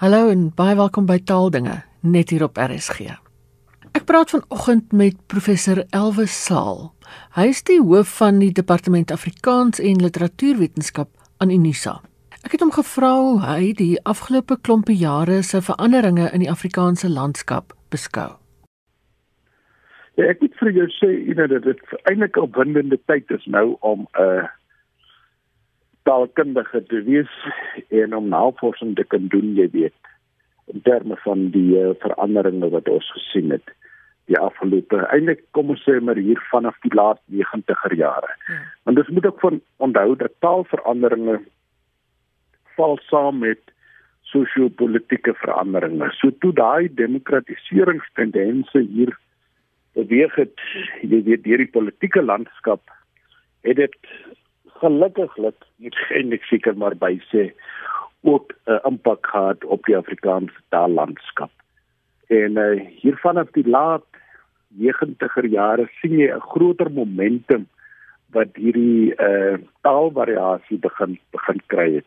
Hallo en baie welkom by Taaldinge net hier op RSG. Ek praat vanoggend met professor Elwes Saal. Hy is die hoof van die Departement Afrikaans en Literatuurwetenskap aan Unisa. Ek het hom gevra hoe hy die afgelope klompe jare se veranderinge in die Afrikaanse landskap beskou. Ja, ek moet vir jou sê, know, dat dit eintlik 'n opwindende tyd is nou om 'n uh, taalkundige te wees en om navorsing te kan doen, jy weet, in terme van die uh, veranderinge wat ons gesien het die afgelope eintlik kom ons sê maar hier vanaf die laat 90er jare. Ja. Want dis moet ook van onthou dat taalveranderinge val saam met sosio-politieke veranderinge. So toe daai demokratiseringstendense hier beweeg het, jy weet deur die politieke landskap het dit gelukkiglik nie eintlik seker maar by sê ook 'n uh, impak gehad op die Afrikaanse taallandskap. En uh, hier vanaf die laat 90er jare sien jy 'n groter momentum wat hierdie uh, taalvariasie begin begin kry het.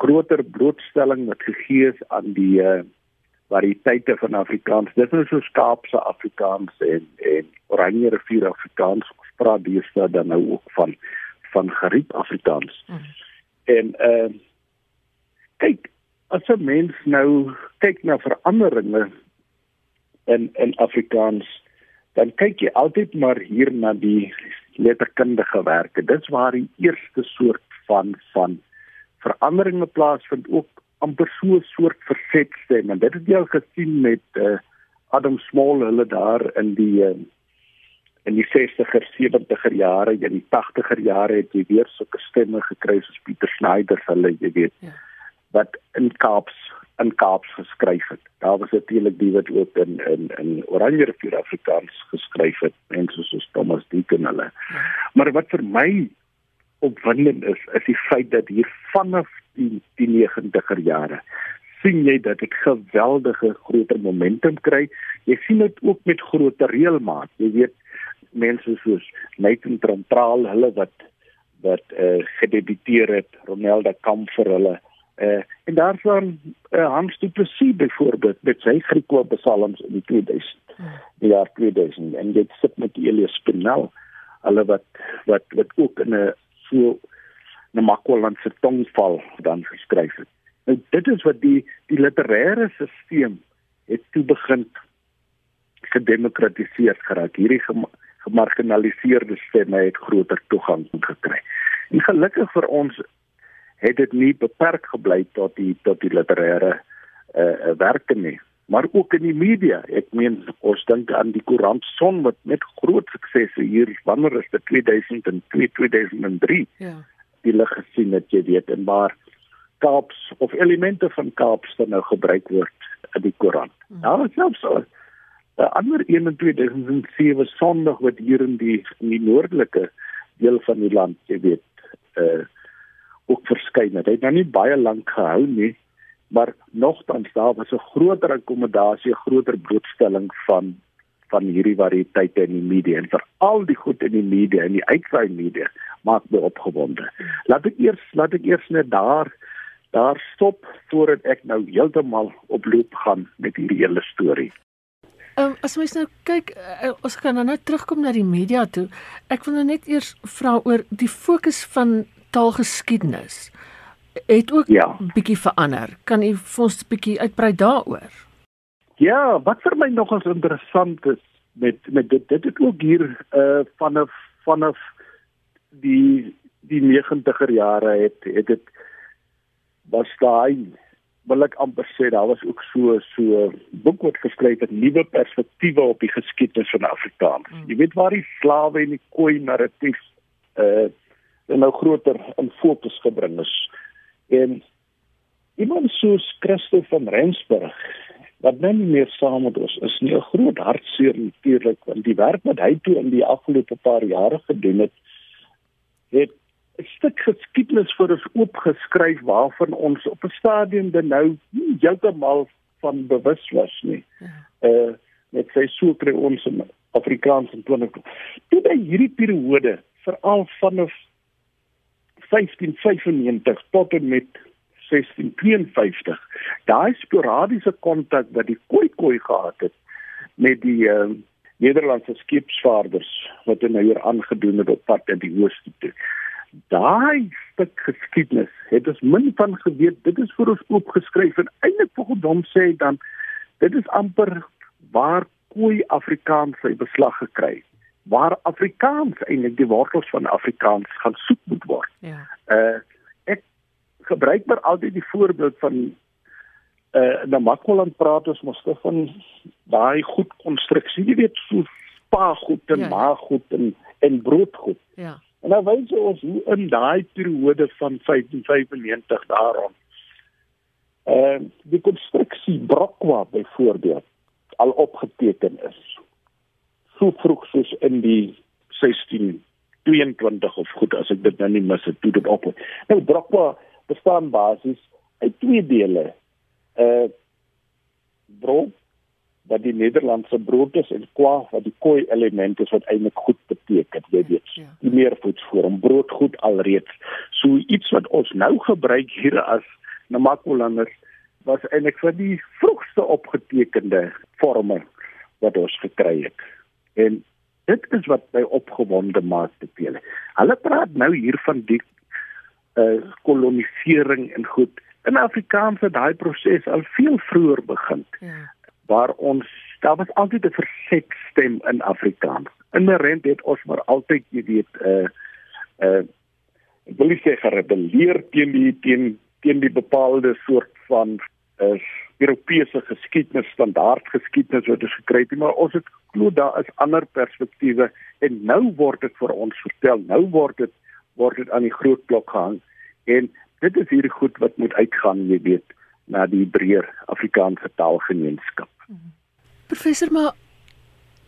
Groter blootstelling wat gegee is aan die uh, variëteite van Afrikaans. Dit is so Kaapse Afrikaans en en Oranje rivier Afrikaans. Ons praat deesdae dan nou ook van van geriep Afrikaans. Mm. En ehm uh, kyk as 'n mens nou kyk na veranderinge in in Afrikaans dan kyk jy altyd maar hier na die letterkundige werke dis waar die eerste soort van van veranderinge plaasvind ook amper so 'n soort versetstem en dit het jy al gesien met uh, Adam Small hulle daar in die uh, in die 60er 70er jare en die 80er jare het jy weer sulke stemme gekry soos Pieter Snyder hulle jy weet ja wat in Kaaps in Kaaps geskryf het. Daar was natuurlik die wat ook in in in Oranje rivier Afrikaans geskryf het, mense soos Thomas Deacon hulle. Maar wat vir my opwindend is, is die feit dat hier vanaf die die 90er jare sien jy dat dit geweldige groter momentum kry. Jy sien dit ook met groter reëlmaat. Jy weet mense soos Nathan Trantral, hulle wat wat eh uh, gedebuteer het, Ronelda Kamp vir hulle Uh, en daar van uh, Hans Du Plessis byvoorbeeld met sy Griekse psalms in die 2000 die jaar 2000 en dit sit met Elias Spinel hulle wat wat wat ook in 'n so 'n makwalandse tongval dan geskryf het. Nou dit is wat die die literêre stelsel het toe begin gedemokratiseer geraak. Hierdie gemarginaliseerde stemme het groter toegang gekry. En gelukkig vir ons het dit nie beperk gebly tot die tot die literêre uh, werke nie. Maar ook in die media. Ek meen ons dink aan die koerant son wat met groot suksese hier wanneer is dit? 2002 2003 ja. die lig gesien het jy weet en maar Kaaps of elemente van Kaaps dan nou gebruik word in die koerant hmm. nou selfs so 'n ander een in 2007 sonderdag wat hier in die in die noordelike deel van die land jy weet uh ook verskyn het. Hy het nou nie baie lank gehou nie, maar nogtans daar was 'n groter akkommodasie, 'n groter blootstelling van van hierdie variëteite in die media en veral die goed in die media en die uitsaai media maak my opgewonde. Laat ek eers laat ek eers net daar daar stop voordat ek nou heeltemal oploop gaan met hierdie hele storie. Ehm um, as mens nou kyk, uh, ons kan nou net terugkom na die media toe. Ek wil nou net eers vra oor die fokus van taalgeskiedenis het ook ja. bietjie verander. Kan u vir ons 'n bietjie uitbrei daaroor? Ja, wat vir my nogals interessant is met met dit dit het ook hier uh vanaf vanaf die die 90er jare het het dit was daai wil ek amper sê daar was ook so so boek wat geskryf het nuwe perspektiewe op die geskiedenis van Afrikaans. Hmm. Jy weet waar die slawe en die koei narratief uh nou groter in fokus gebring is. En iemand soos Christo van Rensburg wat nou nie meer saam met ons is nie 'n groot hartseer natuurlik want die werk wat hy toe in die afgelope paar jare gedoen het het stuk geskiedenis vir ons oopgeskryf waarvan ons op 'n stadium dan nou nie heeltemal van bewus was nie. Ja. Uh met sy so kry ons in Afrikaans en 20. Toe by hierdie periode veral vanaf 1595 tot en met 1652. Daai sporadiese kontak wat die Khoikhoi gehad het met die uh, Nederlandse skeepsvaarders wat hulle nou hier aangedoen het op pad in die ooste toe. Daai stuk geskiedenis het ons min van geweet. Dit is vir ons oopgeskryf en eintlik volgens hom sê dan dit is amper waar Khoi Afrikaans sy beslag gekry het waar Afrikaans eintlik die wortels van Afrikaans gaan soek moet word. Ja. Uh ek gebruik maar altyd die voorbeeld van uh na Makwaland praat ons mos van daai goed konstruksie, jy weet so spa goed en ja, ja. maag goed en en brood goed. Ja. En nou wys ons hoe in daai periode van 1595 daarom uh die konstruksie Brokwa byvoorbeeld al opgeteken is so vroeg soos in die 1622 of goed as ek dit nou nie mis het toe dit op. Nou Brokwa bestaan basies uit twee dele. Uh brood wat die Nederlandse brood is en kwa wat die koi element is wat eintlik goed beteken, jy weet. Ja. Die meervoetsvorm broodgoed alreeds. So iets wat ons nou gebruik hier as Namakolanders was eintlik vir die vroegste opgetekende vorme wat ons gekry het. En dit is wat my opgewonde maak te vele. Hulle praat nou hier van die uh kolonisering en goed. In Afrikaans het daai proses al veel vroeër begin. Ja. Waar ons daar was altyd 'n verset stem in Afrikaans. Inherent het ons maar altyd, jy weet, uh uh ek wil sê gerebelleer teen die teen teen die bepaalde soort van is Europese geskiedenis standaard geskiedenis wat ons gekry het, maar ons het glo daar is ander perspektiewe en nou word dit vir ons vertel. Nou word dit word dit aan die groot klok gehang en dit is hierdie goed wat moet uitgaan, jy weet, na die breër Afrikaanse taalgemeenskap. Professor maar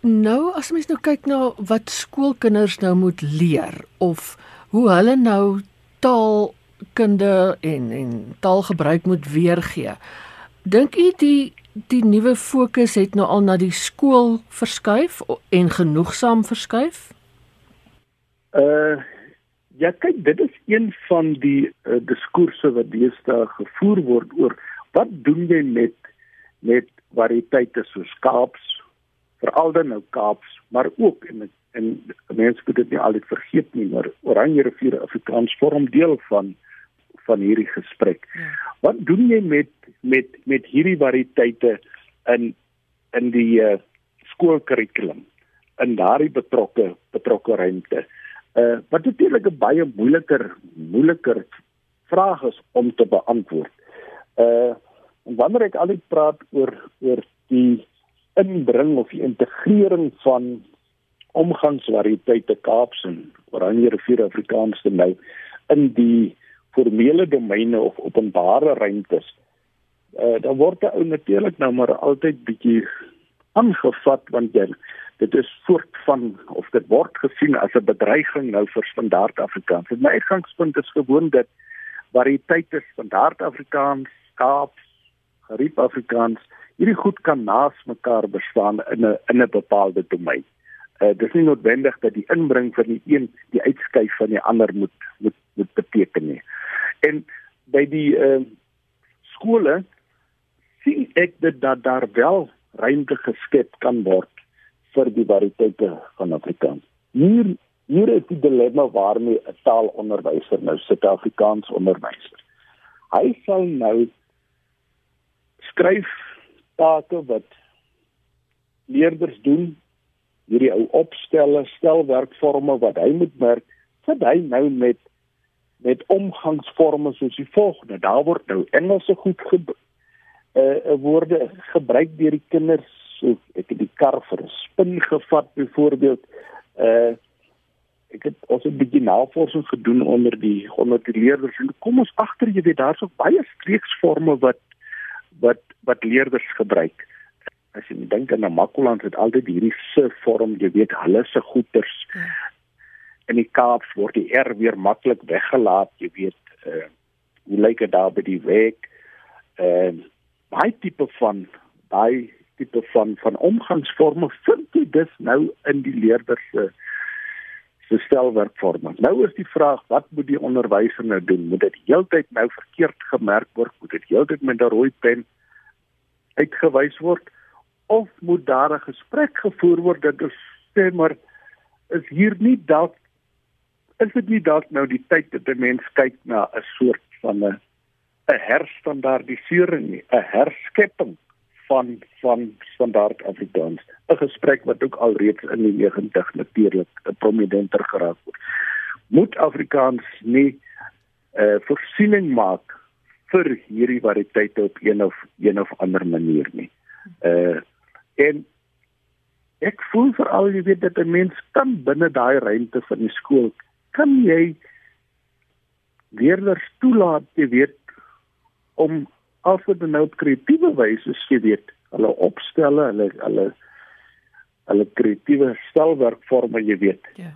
nou as mens nou kyk na wat skoolkinders nou moet leer of hoe hulle nou taal kunde en en taalgebruik moet weergee. Dink u die die nuwe fokus het nou al na die skool verskuif en genoegsaam verskuif? Uh ja, kyk, dit is een van die uh, diskoerse wat deesdae gevoer word oor wat doen jy met met variëteite soos Kaaps, veral dan nou Kaaps, maar ook en en mense moet dit nie altyd vergeet nie, maar Oranje rivier Afrikaans vorm deel van van hierdie gesprek. Ja. Wat doen jy met met met hierdie variëteite in in die uh, skoolkurrikulum in daardie betrokke betrokke ruimte? Uh wat natuurlik 'n baie moeiliker moeiliker vraag is om te beantwoord. Uh wanneer ek al praat oor oor die inbring of die integrering van omgangsvariëteite Kaaps en Oranje rivier Afrikaans nou in die formele domeine of openbare ruimtes, uh, dan word dit ou natuurlik nou maar altyd bietjie aangevat want jy dit is voort van of dit word gesien as 'n bedreiging nou vir standaard Afrikaans. My uitgangspunt is gewoon dat variëteite standaard Afrikaans, Kaaps, Gariep Afrikaans, hierdie goed kan naas mekaar bestaan in 'n in 'n bepaalde domein. Uh dis nie noodwendig dat die inbring van die een die uitskuif van die ander moet moet moet beteken nie. En by die uh, skole sien ek dit dat daar wel ruimte geskep kan word vir die variëteite van Afrikaans. Hier hier is die dilemma waarmee 'n taalonderwyser nou Suid-Afrikaans onderwyser. Hy sal nou skryf take wat leerders doen hierdie ou opstelle stelwerkforme wat hy moet merk sit hy nou met met omgangsvorme soos die volgende. Daar word nou Engelse goed ge uh, woorde gebruik deur die kinders. So ek het die kar vir 'n spin gevat byvoorbeeld. Uh ek het ons 'n bietjie navorsing gedoen onder die onder die leerders en kom ons agter jy weet daar's ook baie streeksvorme wat wat wat leerders gebruik. As jy dink aan Namakoland het altyd hierdie se vorm, jy weet hulle se goeters. Ja in die Kaaps word die R weer maklik weggelaat, jy weet, uh hoe lyk dit daar by die weg? Ehm uh, baie tipe van baie tipe van van omgangsvorme vind jy dus nou in die leerders se se stelwerkvorming. Nou is die vraag, wat moet die onderwyser nou doen? Moet dit heeltyd nou verkeerd gemerk word? Moet dit heeltyd met 'n rooi pen uitgewys word of moet daar 'n gesprek gevoer word dat sê maar is hier nie dalk is dit nie dalk nou die tyd dat 'n mens kyk na 'n soort van 'n 'n herstandardisering nie, 'n herskepping van van standaard Afrikaans. 'n Gesprek wat ook alreeds in die 90 natuurlik 'n prominenter geraak word. Moet Afrikaans nie 'n uh, eh, voorsiening maak vir hierdie variëteite op een of een of ander manier nie. Uh en ek voel veral jy weet dat 'n mens kan binne daai ruimte van die skool kan jy leerders toelaat jy weet om as dit nou op kreatiewe wyse jy weet hulle opstelle hulle hulle hulle kreatiewe stelwerkvorme jy weet. Ja.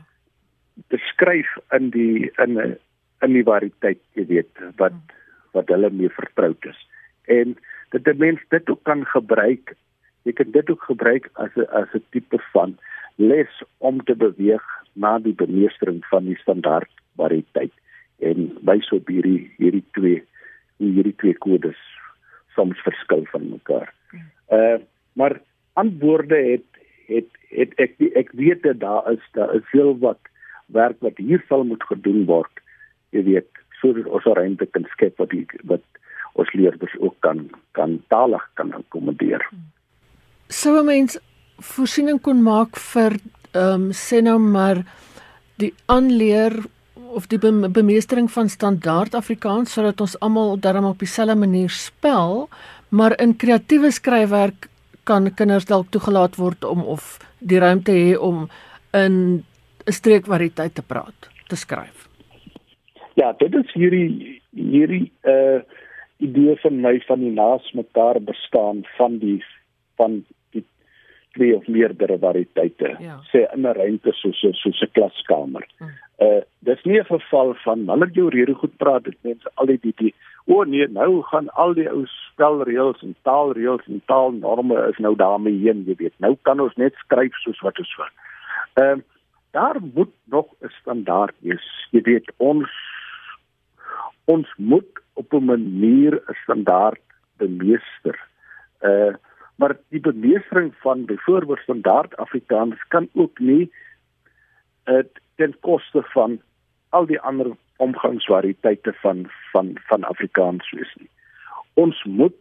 Beskryf in die in in die variëteit jy weet wat wat hulle mee vertroud is. En dat die mens dit ook kan gebruik jy kan dit ook gebruik as 'n as 'n tipe van les om te beweeg na die bemeestering van die standaard variëteit en wys op hierdie hierdie twee hierdie twee kodes soms verskil van mekaar. Uh maar antwoorde het het het ek ek weet dat daar is daar is veel wat werk wat hier sal moet gedoen word. Jy weet, sodat ons ruimte kan skep wat die wat ons leerders ook kan kan talig kan akkommodeer. Sou 'n mens voorsiening kon maak vir ehm um, sê nou maar die aanleer of die bemeestering van standaard Afrikaans sodat ons almal darm op dieselfde manier spel, maar in kreatiewe skryfwerk kan kinders dalk toegelaat word om of die ruimte hê om in 'n streekvariëteit te praat, te skryf. Ja, dit is hierdie hierdie uh idee van my van die naas mekaar bestaan van die van twee of meerdere variëteite ja. sê in 'n ruimte soos soos 'n klaskamer. Hmm. Uh dis nie 'n geval van hulle jou rede goed praat dit mense al die die o oh nee nou gaan al die ou spelreëls en taalreëls en taalnorme is nou daarmee heen jy weet nou kan ons net skryf soos wat ons wil. Ehm uh, daar moet nog 'n standaard wees. Jy weet ons ons moet op 'n manier 'n standaard bemeester. Die bemeestering van byvoorbeeld standaard Afrikaans kan ook nie uh, ten koste van al die ander omgangsvariëteite van van van Afrikaans wees nie. Ons moet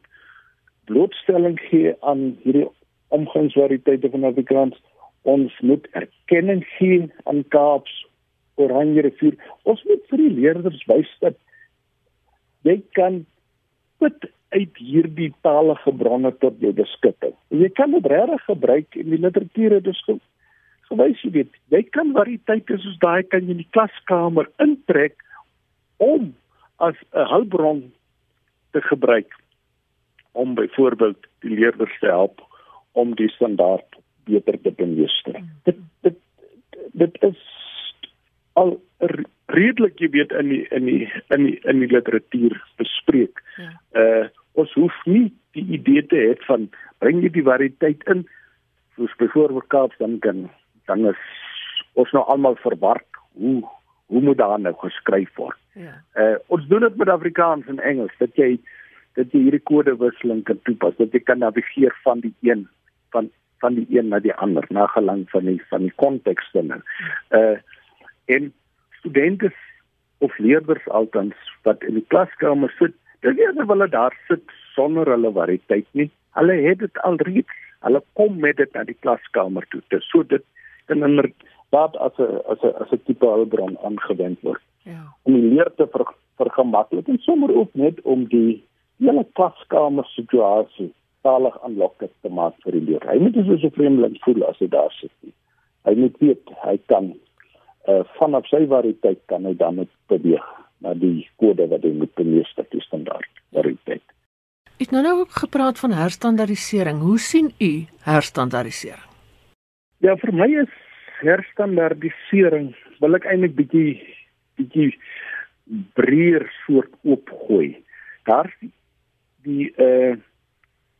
blootstelling gee aan hierdie omgangsvariëteite van Afrikaans. Ons moet erkenning gee aan Kaaps Oranje rivier. Ons moet vir die leerders wys dat jy kan put uit hierdie talige bronne tot jou beskikking. Jy kan dit regtig gebruik in die literatuur dis gewys jy weet. Jy kan variëteite soos daai kan jy in die klaskamer intrek om as 'n hulpbron te gebruik om byvoorbeeld die leerders te help om die standaard beter te bemeester. Dit dit dit is al redelik jy weet in die in die in die in die literatuur bespreek. Ja. Uh ons hoef nie die idee te hê van bring jy die variëteit in soos byvoorbeeld Kaap dan kan dan is ons nou almal verward hoe hoe moet daar nou geskryf word. Ja. Uh ons doen dit met Afrikaans en Engels dat jy dat jy hierdie kodewisseling kan toepas dat jy kan navigeer van die een van van die een na die ander na gelang van die van die kontekste nou. Uh en studente of leerders altans wat in die klaskamer sit, dis nie asof hulle daar sit sonder hulle variëteit nie. Hulle het dit alreeds. Hulle kom met dit na die klaskamer toe. Dis so dit kan inderdaad as 'n as 'n as 'n tipe hulpbron aangewend word. Ja. Om die leer te ver, vergemaklik en sommer ook net om die hele klaskamer situasie talig aanlokkend te maak vir die leerder. Hy moet dus so 'n vreemdeling voel as hy daar sit. Hy moet weet hy kan uh, vanaf sy variëteit kan hy dan net beweeg na die kode wat hy moet bemeester die standaard variëteit. Ek nou nou ook gepraat van herstandardisering. Hoe sien u herstandardisering? Ja, vir my is herstandardisering wil ek eintlik bietjie bietjie breër soort oopgooi. Daar die uh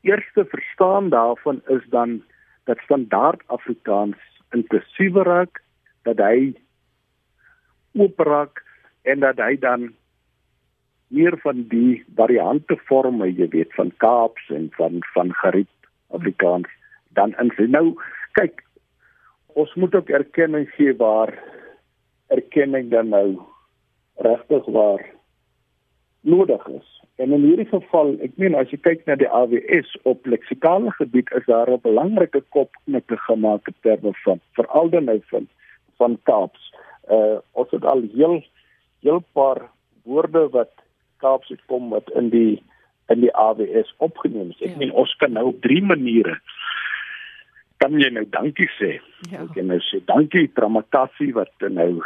eerste verstaan daarvan is dan dat standaard Afrikaans inklusiewer raak dat hy oopraak en dat hy dan meer van die variante vorme jy weet van Kaaps en van van geriep Afrikaans dan in nou kyk ons moet ook erkenning gee waar erkenning dan nou regtig waar nodig is. En in hierdie geval ek meen as jy kyk na die AWS op leksikale gebied is daar 'n belangrike kopknikke gemaak in terme van veral dan nou van van Kaaps uh ons het al heel heel paar woorde wat Kaaps het kom wat in die in die AWS opgeneem is. Ek ja. meen ons kan nou op drie maniere kan jy nou dankie sê. Ja. Ek kan nou sê dankie Tramakasi wat nou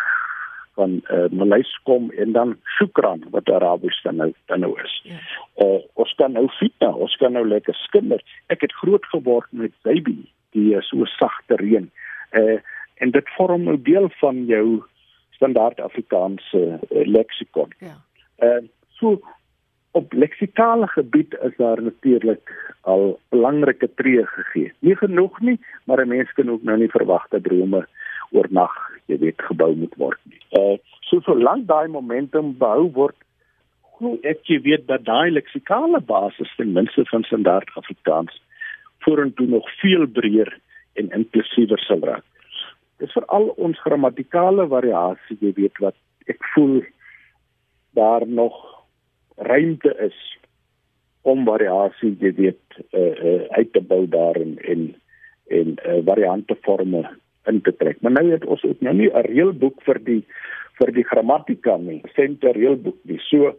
van uh, Maleis kom en dan Shukran wat Arabies dan nou dan nou is. Ja. Uh ons kan nou fitna, ons kan nou lekker skinder. Ek het groot geword met baby, die uh, so sagte reën. Uh en dit vorm nou deel van jou standaard Afrikaanse uh, leksikon. Ja. Uh so op leksikale gebied is daar natuurlik al belangrike tree gegee. Nie genoeg nie, maar 'n mens kan ook nou nie verwagte drome oornag, jy weet, gebou moet word nie. Uh so solank daai momentum behou word, glo ek jy weet dat daai leksikale basis ten minste van standaard Afrikaans vorentoe nog veel breër en inklusiewer sal raak dis veral ons grammatikale variasie jy weet wat ek voel daar nog ruimte is om variasie jy weet uh, uh, uit te bou daar en en en uh, variante forme in te trek. Maar nou het ons ook nou nie 'n reëlboek vir die vir die grammatika nie sente reëlboek nie. So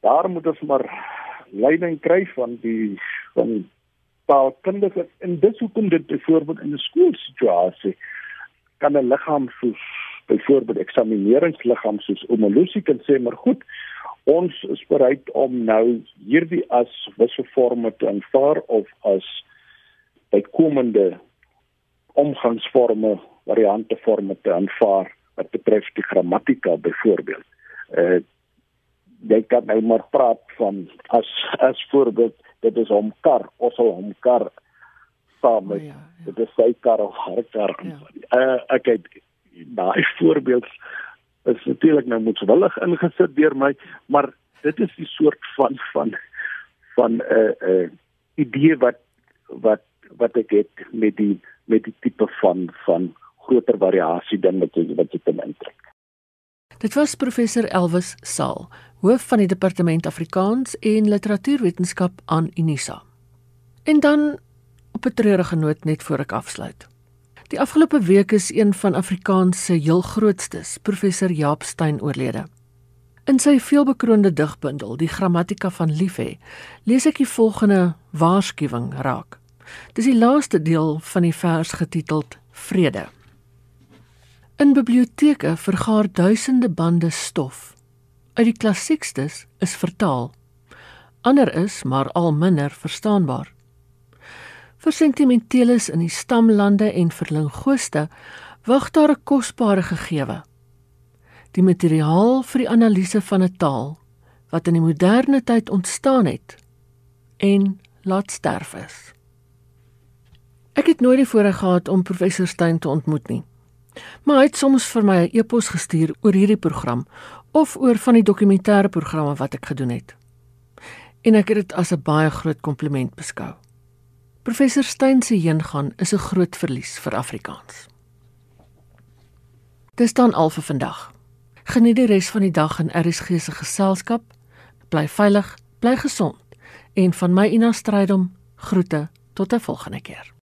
daar moet ons maar leiding kry van die van taalkundiges en dis hoekom dit byvoorbeeld in 'n skoolsituasie kan 'n liggaam soos byvoorbeeld eksamineeringsliggaam soos Omolusi kan sê maar goed ons is bereid om nou hierdie as wisselforme te aanvaar of as bykomende omgangsforme variante forme te aanvaar wat betref die grammatika byvoorbeeld. Uh, jy kan nou maar praat van as as voorbeeld dit is om kar ons sal hom kar saam met oh, ja, ja. dit is sy kar of haar kar. Ja. Uh, ek het daai voorbeeld is natuurlik nou moetswillig ingesit deur my, maar dit is die soort van van van 'n uh, 'n uh, idee wat wat wat ek het met die met die tipe van van groter variasie dan wat jy wat jy kan intrek. Dit was professor Elwes Saal, hoof van die departement Afrikaans en literatuurwetenskap aan Unisa. En dan op 'n treurige noot net voor ek afsluit. Die afgelope week is een van Afrikaans se heel grootstes, professor Jaap Steyn oorlede. In sy veelbekroonde digbundel, Die Grammatika van Liefhê, lees ek die volgende waarskuwing raak. Dis die laaste deel van die vers getiteld Vrede. In biblioteke vergaar duisende bande stof. Uit die klassiekstes is vertaal. Ander is maar al minder verstaanbaar vir sentimenteles in die stamlande en vir linguiste wag daar 'n kosbare gegewe. Die materiaal vir die analise van 'n taal wat in die moderne tyd ontstaan het en laat sterf is. Ek het nooit die voorreg gehad om professor Steyn te ontmoet nie. Maar hy het soms vir my 'n e-pos gestuur oor hierdie program of oor van die dokumentêre programme wat ek gedoen het. En ek het dit as 'n baie groot kompliment beskou. Professor Steyn se heengaan is 'n groot verlies vir Afrikaans. Dis dan al vir vandag. Geniet die res van die dag in RSG se geselskap. Bly veilig, bly gesond en van my Ina Strydom groete tot 'n volgende keer.